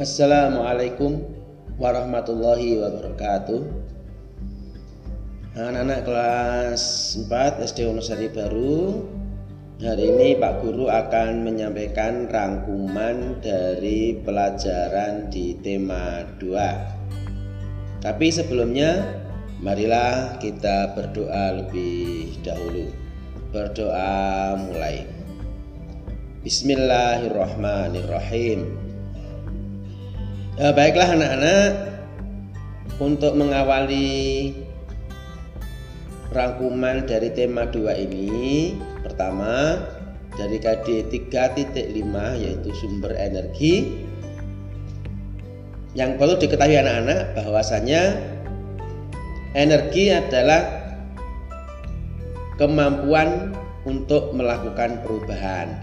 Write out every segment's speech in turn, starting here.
Assalamualaikum warahmatullahi wabarakatuh. Anak-anak kelas 4 SD Wonosari Baru Hari ini Pak Guru akan menyampaikan rangkuman dari pelajaran di tema 2 Tapi sebelumnya marilah kita berdoa lebih dahulu. Berdoa mulai. Bismillahirrahmanirrahim Eh, baiklah anak-anak, untuk mengawali rangkuman dari tema 2 ini, pertama dari KD 3.5 yaitu sumber energi. Yang perlu diketahui anak-anak bahwasanya energi adalah kemampuan untuk melakukan perubahan.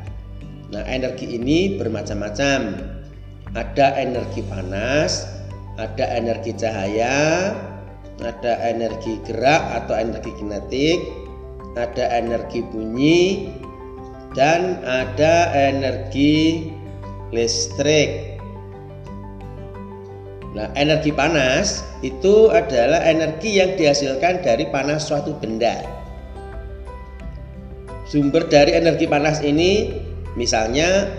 Nah, energi ini bermacam-macam ada energi panas, ada energi cahaya, ada energi gerak atau energi kinetik, ada energi bunyi, dan ada energi listrik. Nah, energi panas itu adalah energi yang dihasilkan dari panas suatu benda. Sumber dari energi panas ini misalnya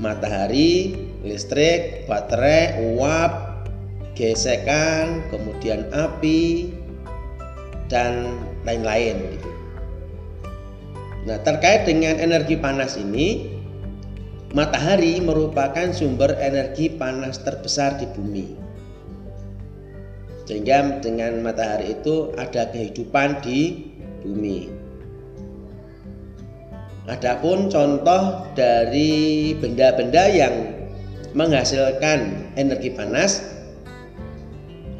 matahari, listrik, baterai, uap, gesekan, kemudian api, dan lain-lain. Gitu. Nah, terkait dengan energi panas ini, matahari merupakan sumber energi panas terbesar di bumi. Sehingga dengan matahari itu ada kehidupan di bumi. Adapun contoh dari benda-benda yang menghasilkan energi panas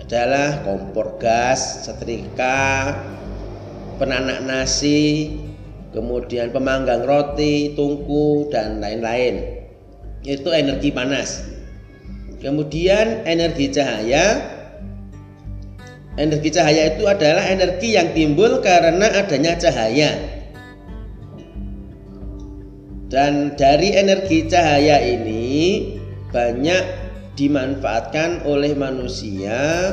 adalah kompor gas, setrika, penanak nasi, kemudian pemanggang roti, tungku dan lain-lain. Itu energi panas. Kemudian energi cahaya Energi cahaya itu adalah energi yang timbul karena adanya cahaya. Dan dari energi cahaya ini banyak dimanfaatkan oleh manusia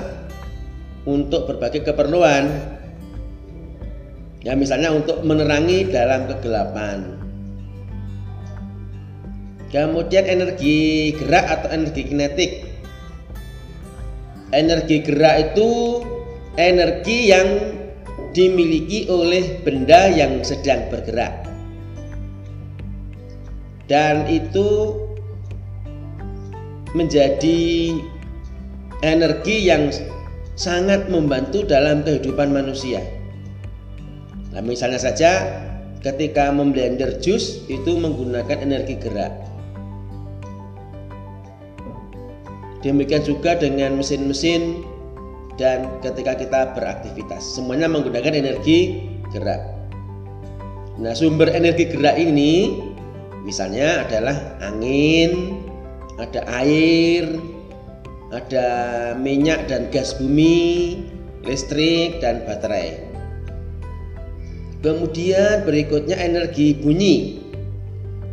untuk berbagai keperluan. Ya misalnya untuk menerangi dalam kegelapan. Kemudian energi gerak atau energi kinetik. Energi gerak itu energi yang dimiliki oleh benda yang sedang bergerak. Dan itu menjadi energi yang sangat membantu dalam kehidupan manusia. Nah, misalnya saja ketika memblender jus itu menggunakan energi gerak. Demikian juga dengan mesin-mesin dan ketika kita beraktivitas, semuanya menggunakan energi gerak. Nah, sumber energi gerak ini misalnya adalah angin, ada air, ada minyak dan gas bumi, listrik dan baterai. Kemudian berikutnya energi bunyi.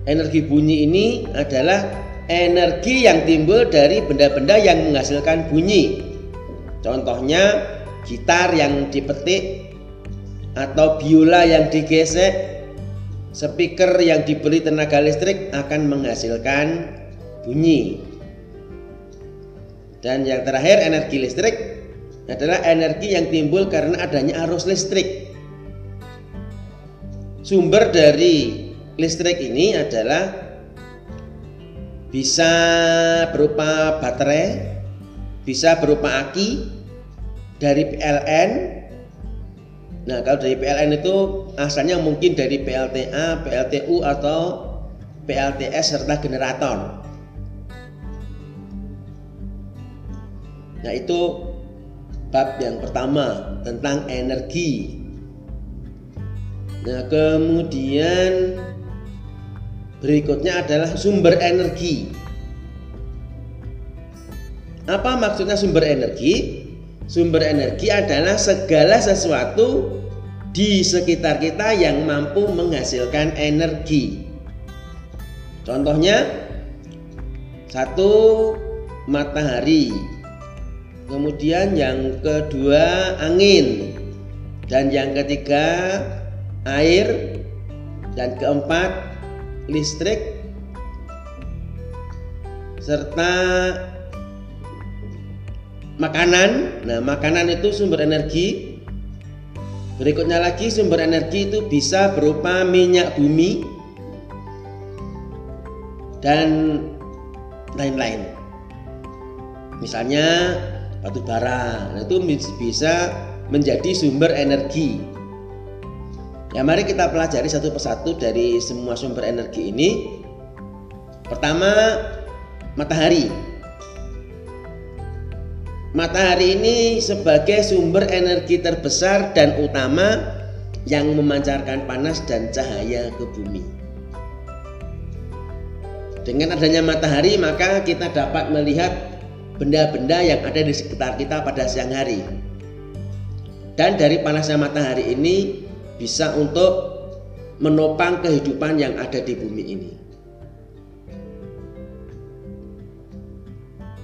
Energi bunyi ini adalah energi yang timbul dari benda-benda yang menghasilkan bunyi. Contohnya gitar yang dipetik atau biola yang digesek, speaker yang diberi tenaga listrik akan menghasilkan bunyi. Dan yang terakhir energi listrik adalah energi yang timbul karena adanya arus listrik. Sumber dari listrik ini adalah bisa berupa baterai, bisa berupa aki dari PLN. Nah, kalau dari PLN itu asalnya mungkin dari PLTA, PLTU atau PLTS serta generator. Nah, itu bab yang pertama tentang energi. Nah, kemudian berikutnya adalah sumber energi. Apa maksudnya sumber energi? Sumber energi adalah segala sesuatu di sekitar kita yang mampu menghasilkan energi. Contohnya, satu matahari. Kemudian yang kedua angin. Dan yang ketiga air dan keempat listrik serta makanan. Nah, makanan itu sumber energi. Berikutnya lagi sumber energi itu bisa berupa minyak bumi dan lain-lain. Misalnya batu bara, nah itu bisa menjadi sumber energi. Ya mari kita pelajari satu persatu dari semua sumber energi ini. Pertama, matahari. Matahari ini sebagai sumber energi terbesar dan utama yang memancarkan panas dan cahaya ke bumi. Dengan adanya matahari, maka kita dapat melihat benda-benda yang ada di sekitar kita pada siang hari. Dan dari panasnya matahari ini bisa untuk menopang kehidupan yang ada di bumi ini.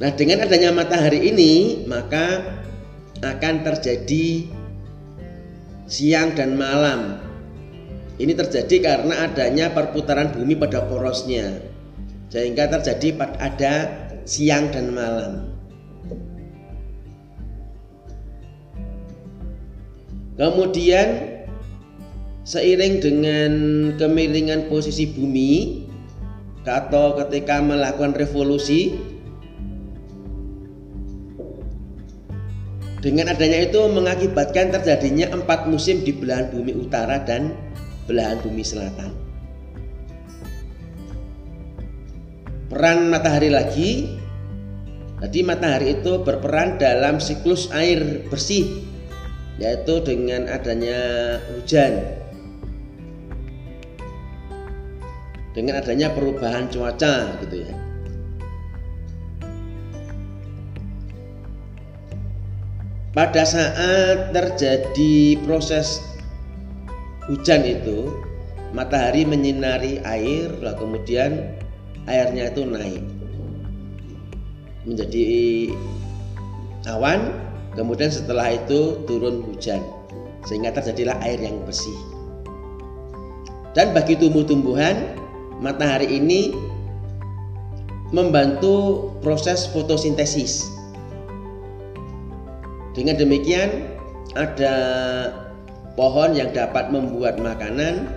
Nah, dengan adanya matahari ini, maka akan terjadi siang dan malam. Ini terjadi karena adanya perputaran bumi pada porosnya. Sehingga terjadi ada siang dan malam. Kemudian seiring dengan kemiringan posisi bumi atau ketika melakukan revolusi dengan adanya itu mengakibatkan terjadinya empat musim di belahan bumi utara dan belahan bumi selatan. Peran matahari lagi jadi matahari itu berperan dalam siklus air bersih yaitu dengan adanya hujan. Dengan adanya perubahan cuaca gitu ya. Pada saat terjadi proses hujan itu, matahari menyinari air, lalu kemudian airnya itu naik menjadi awan kemudian setelah itu turun hujan sehingga terjadilah air yang bersih. Dan bagi tumbuh-tumbuhan matahari ini membantu proses fotosintesis. Dengan demikian ada pohon yang dapat membuat makanan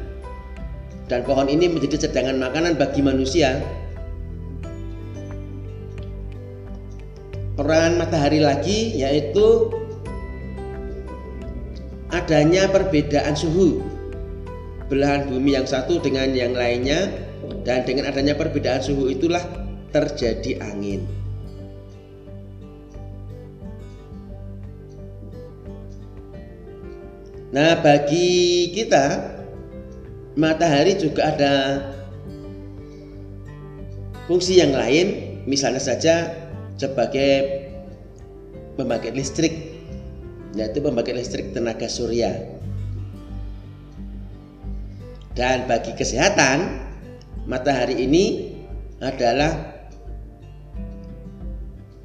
dan pohon ini menjadi cadangan makanan bagi manusia peran matahari lagi yaitu adanya perbedaan suhu belahan bumi yang satu dengan yang lainnya dan dengan adanya perbedaan suhu itulah terjadi angin. Nah, bagi kita matahari juga ada fungsi yang lain, misalnya saja sebagai pembangkit listrik yaitu pembangkit listrik tenaga surya. Dan bagi kesehatan matahari ini adalah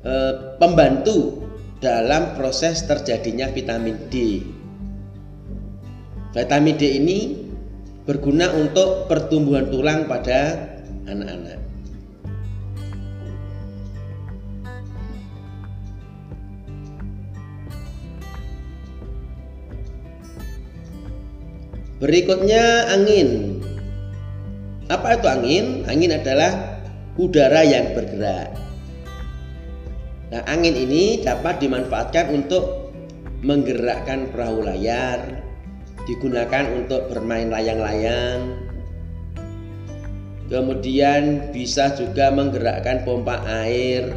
e, pembantu dalam proses terjadinya vitamin D. Vitamin D ini berguna untuk pertumbuhan tulang pada anak-anak Berikutnya angin. Apa itu angin? Angin adalah udara yang bergerak. Nah, angin ini dapat dimanfaatkan untuk menggerakkan perahu layar, digunakan untuk bermain layang-layang. Kemudian bisa juga menggerakkan pompa air.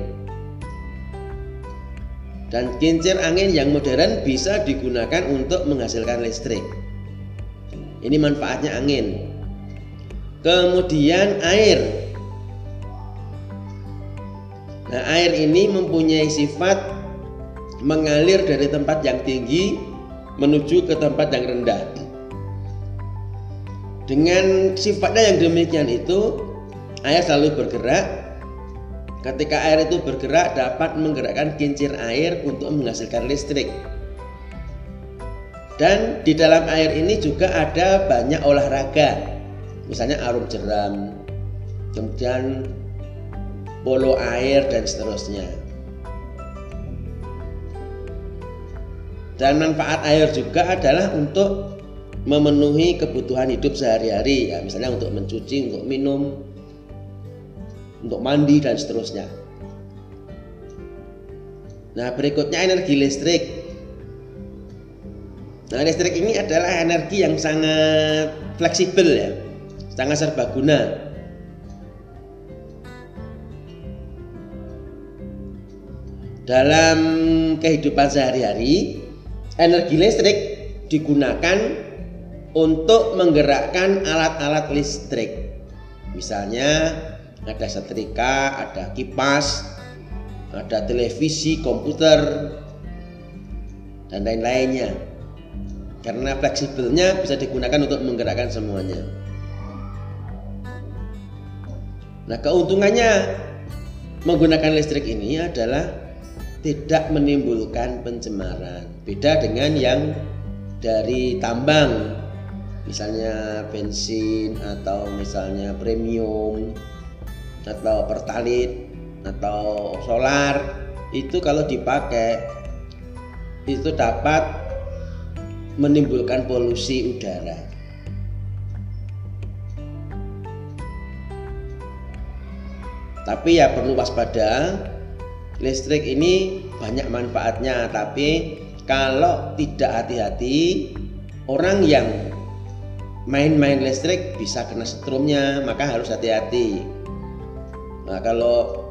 Dan kincir angin yang modern bisa digunakan untuk menghasilkan listrik. Ini manfaatnya angin. Kemudian air. Nah, air ini mempunyai sifat mengalir dari tempat yang tinggi menuju ke tempat yang rendah. Dengan sifatnya yang demikian itu, air selalu bergerak Ketika air itu bergerak dapat menggerakkan kincir air untuk menghasilkan listrik. Dan di dalam air ini juga ada banyak olahraga. Misalnya arum jeram, kemudian polo air dan seterusnya. Dan manfaat air juga adalah untuk memenuhi kebutuhan hidup sehari-hari ya, misalnya untuk mencuci, untuk minum, untuk mandi dan seterusnya. Nah, berikutnya energi listrik. Nah, listrik ini adalah energi yang sangat fleksibel ya, sangat serbaguna. Dalam kehidupan sehari-hari, energi listrik digunakan untuk menggerakkan alat-alat listrik. Misalnya ada setrika, ada kipas, ada televisi, komputer, dan lain-lainnya. Karena fleksibelnya bisa digunakan untuk menggerakkan semuanya. Nah, keuntungannya menggunakan listrik ini adalah tidak menimbulkan pencemaran. Beda dengan yang dari tambang, misalnya bensin atau misalnya premium atau pertalit atau solar itu kalau dipakai itu dapat menimbulkan polusi udara. Tapi ya perlu waspada listrik ini banyak manfaatnya tapi kalau tidak hati-hati orang yang main-main listrik bisa kena setrumnya maka harus hati-hati. Nah kalau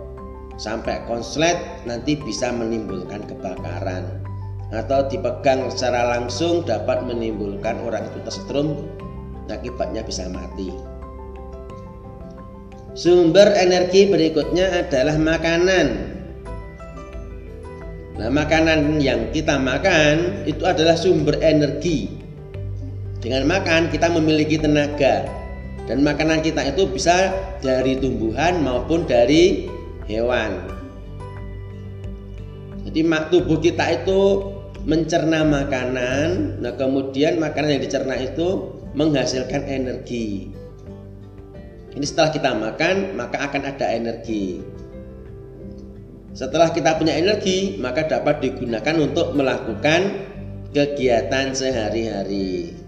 sampai konslet nanti bisa menimbulkan kebakaran atau dipegang secara langsung dapat menimbulkan orang itu tersetrum akibatnya bisa mati. Sumber energi berikutnya adalah makanan Nah, makanan yang kita makan itu adalah sumber energi. Dengan makan kita memiliki tenaga dan makanan kita itu bisa dari tumbuhan maupun dari hewan. Jadi tubuh kita itu mencerna makanan, nah kemudian makanan yang dicerna itu menghasilkan energi. Ini setelah kita makan, maka akan ada energi. Setelah kita punya energi, maka dapat digunakan untuk melakukan kegiatan sehari-hari.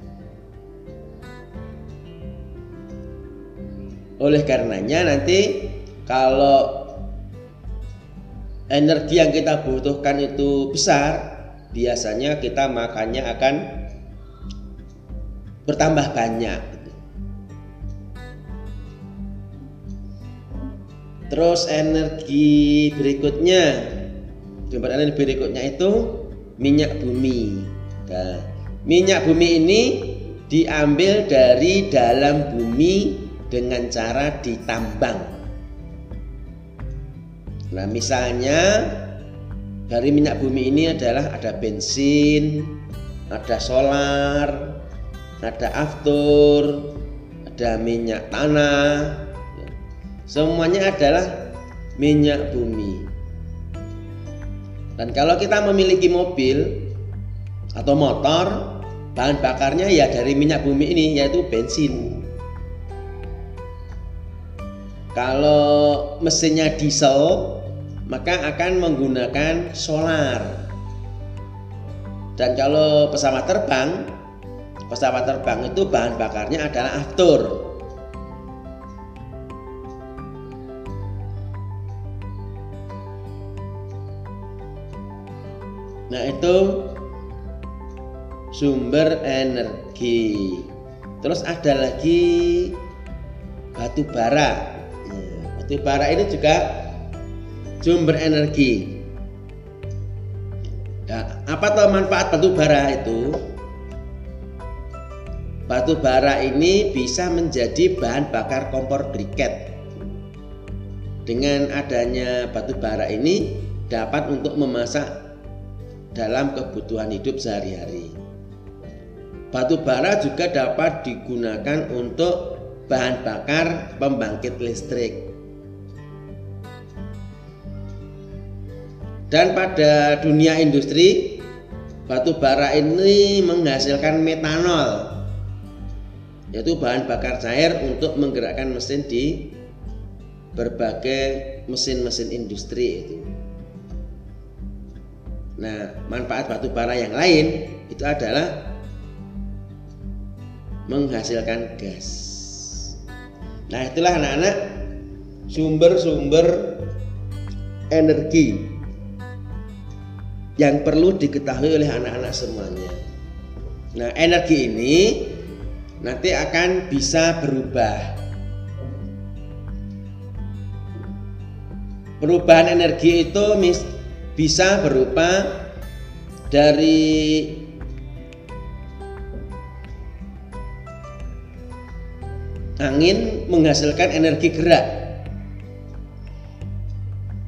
Oleh karenanya nanti kalau energi yang kita butuhkan itu besar, biasanya kita makannya akan bertambah banyak. Terus energi berikutnya, sumber energi berikutnya itu minyak bumi. Nah, minyak bumi ini diambil dari dalam bumi dengan cara ditambang. Nah, misalnya dari minyak bumi ini adalah ada bensin, ada solar, ada aftur, ada minyak tanah, Semuanya adalah minyak bumi. Dan kalau kita memiliki mobil atau motor, bahan bakarnya ya dari minyak bumi ini yaitu bensin. Kalau mesinnya diesel, maka akan menggunakan solar. Dan kalau pesawat terbang, pesawat terbang itu bahan bakarnya adalah aftur. Nah, itu sumber energi. Terus ada lagi batu bara. Nah, batu bara ini juga sumber energi. Nah, apa tuh manfaat batu bara itu? Batu bara ini bisa menjadi bahan bakar kompor briket. Dengan adanya batu bara ini dapat untuk memasak dalam kebutuhan hidup sehari-hari. Batu bara juga dapat digunakan untuk bahan bakar pembangkit listrik. Dan pada dunia industri batu bara ini menghasilkan metanol yaitu bahan bakar cair untuk menggerakkan mesin di berbagai mesin-mesin industri itu. Nah, manfaat batu bara yang lain itu adalah menghasilkan gas. Nah, itulah anak-anak sumber-sumber energi yang perlu diketahui oleh anak-anak semuanya. Nah, energi ini nanti akan bisa berubah. Perubahan energi itu bisa berupa dari angin menghasilkan energi gerak.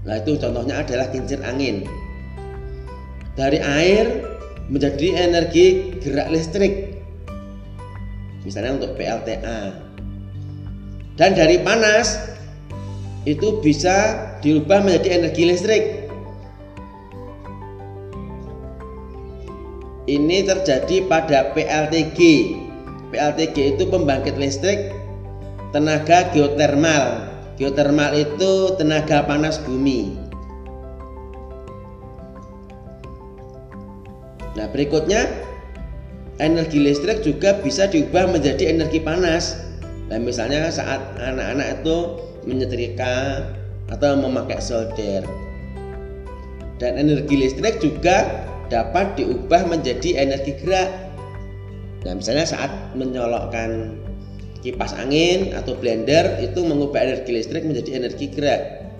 Nah, itu contohnya adalah kincir angin. Dari air menjadi energi gerak listrik. Misalnya untuk PLTA dan dari panas itu bisa diubah menjadi energi listrik ini terjadi pada PLTG PLTG itu pembangkit listrik tenaga geotermal geotermal itu tenaga panas bumi Nah, berikutnya energi listrik juga bisa diubah menjadi energi panas. Nah, misalnya saat anak-anak itu menyetrika atau memakai solder. Dan energi listrik juga dapat diubah menjadi energi gerak. Nah, misalnya saat menyolokkan kipas angin atau blender itu mengubah energi listrik menjadi energi gerak.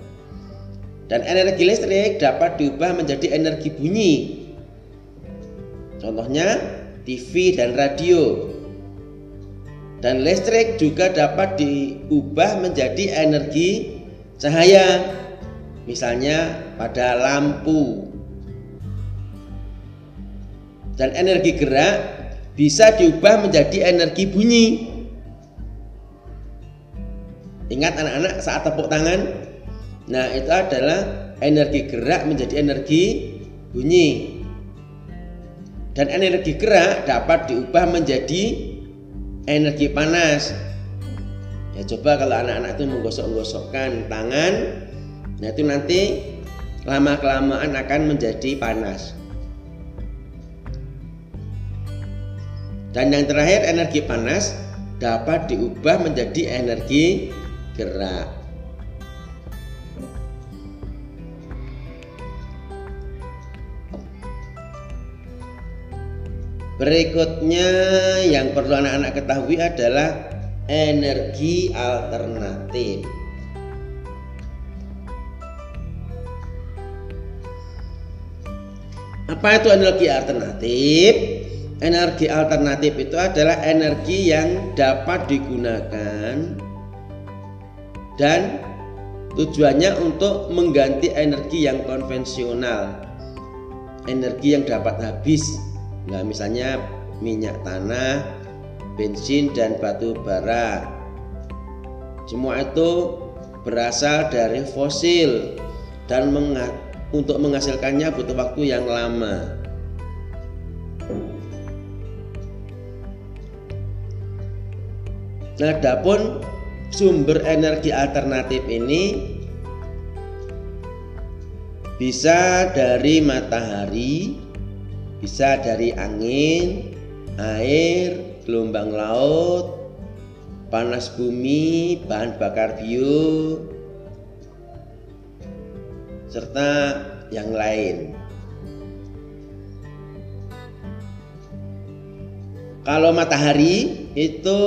Dan energi listrik dapat diubah menjadi energi bunyi Contohnya TV dan radio. Dan listrik juga dapat diubah menjadi energi cahaya. Misalnya pada lampu. Dan energi gerak bisa diubah menjadi energi bunyi. Ingat anak-anak saat tepuk tangan. Nah, itu adalah energi gerak menjadi energi bunyi dan energi gerak dapat diubah menjadi energi panas ya coba kalau anak-anak itu menggosok-gosokkan tangan nah itu nanti lama kelamaan akan menjadi panas dan yang terakhir energi panas dapat diubah menjadi energi gerak Berikutnya yang perlu anak-anak ketahui adalah energi alternatif. Apa itu energi alternatif? Energi alternatif itu adalah energi yang dapat digunakan dan tujuannya untuk mengganti energi yang konvensional. Energi yang dapat habis Nah, misalnya minyak tanah, bensin dan batu bara. Semua itu berasal dari fosil dan untuk menghasilkannya butuh waktu yang lama. Nah, adapun sumber energi alternatif ini bisa dari matahari, bisa dari angin, air, gelombang laut, panas bumi, bahan bakar bio, serta yang lain. Kalau matahari itu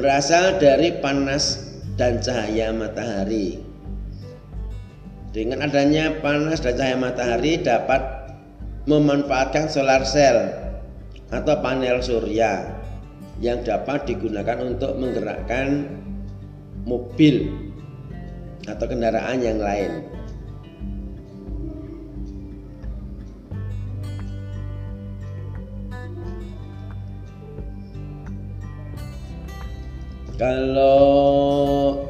berasal dari panas dan cahaya matahari. Dengan adanya panas dan cahaya matahari dapat memanfaatkan solar cell atau panel surya yang dapat digunakan untuk menggerakkan mobil atau kendaraan yang lain. Kalau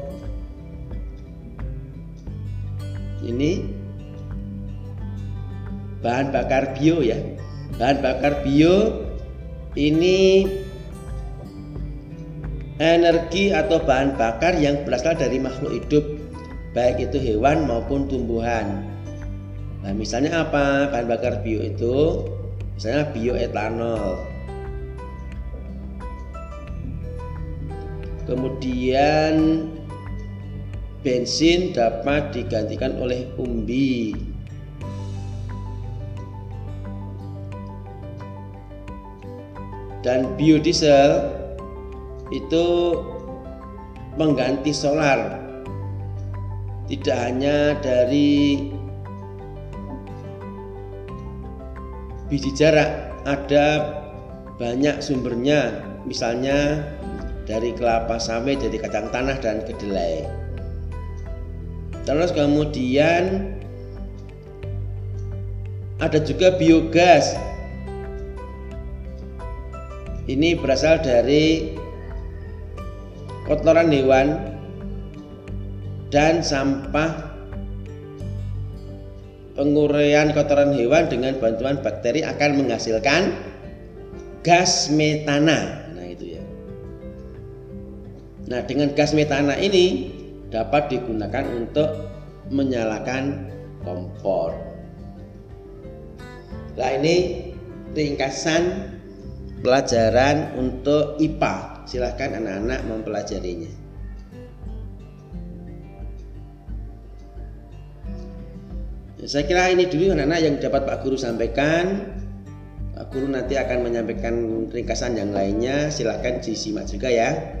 ini bahan bakar bio ya. Bahan bakar bio ini energi atau bahan bakar yang berasal dari makhluk hidup baik itu hewan maupun tumbuhan. Nah, misalnya apa? Bahan bakar bio itu misalnya bioetanol. Kemudian bensin dapat digantikan oleh umbi. Dan biodiesel itu mengganti solar. Tidak hanya dari biji jarak, ada banyak sumbernya, misalnya dari kelapa sawit, dari kacang tanah dan kedelai. Terus kemudian ada juga biogas. Ini berasal dari kotoran hewan dan sampah penguraian kotoran hewan dengan bantuan bakteri akan menghasilkan gas metana. Nah, ya. Dengan gas metana ini dapat digunakan untuk menyalakan kompor. Nah ini ringkasan pelajaran untuk IPA. Silahkan anak-anak mempelajarinya. Saya kira ini dulu anak-anak yang dapat Pak Guru sampaikan. Pak Guru nanti akan menyampaikan ringkasan yang lainnya. Silahkan disimak juga ya.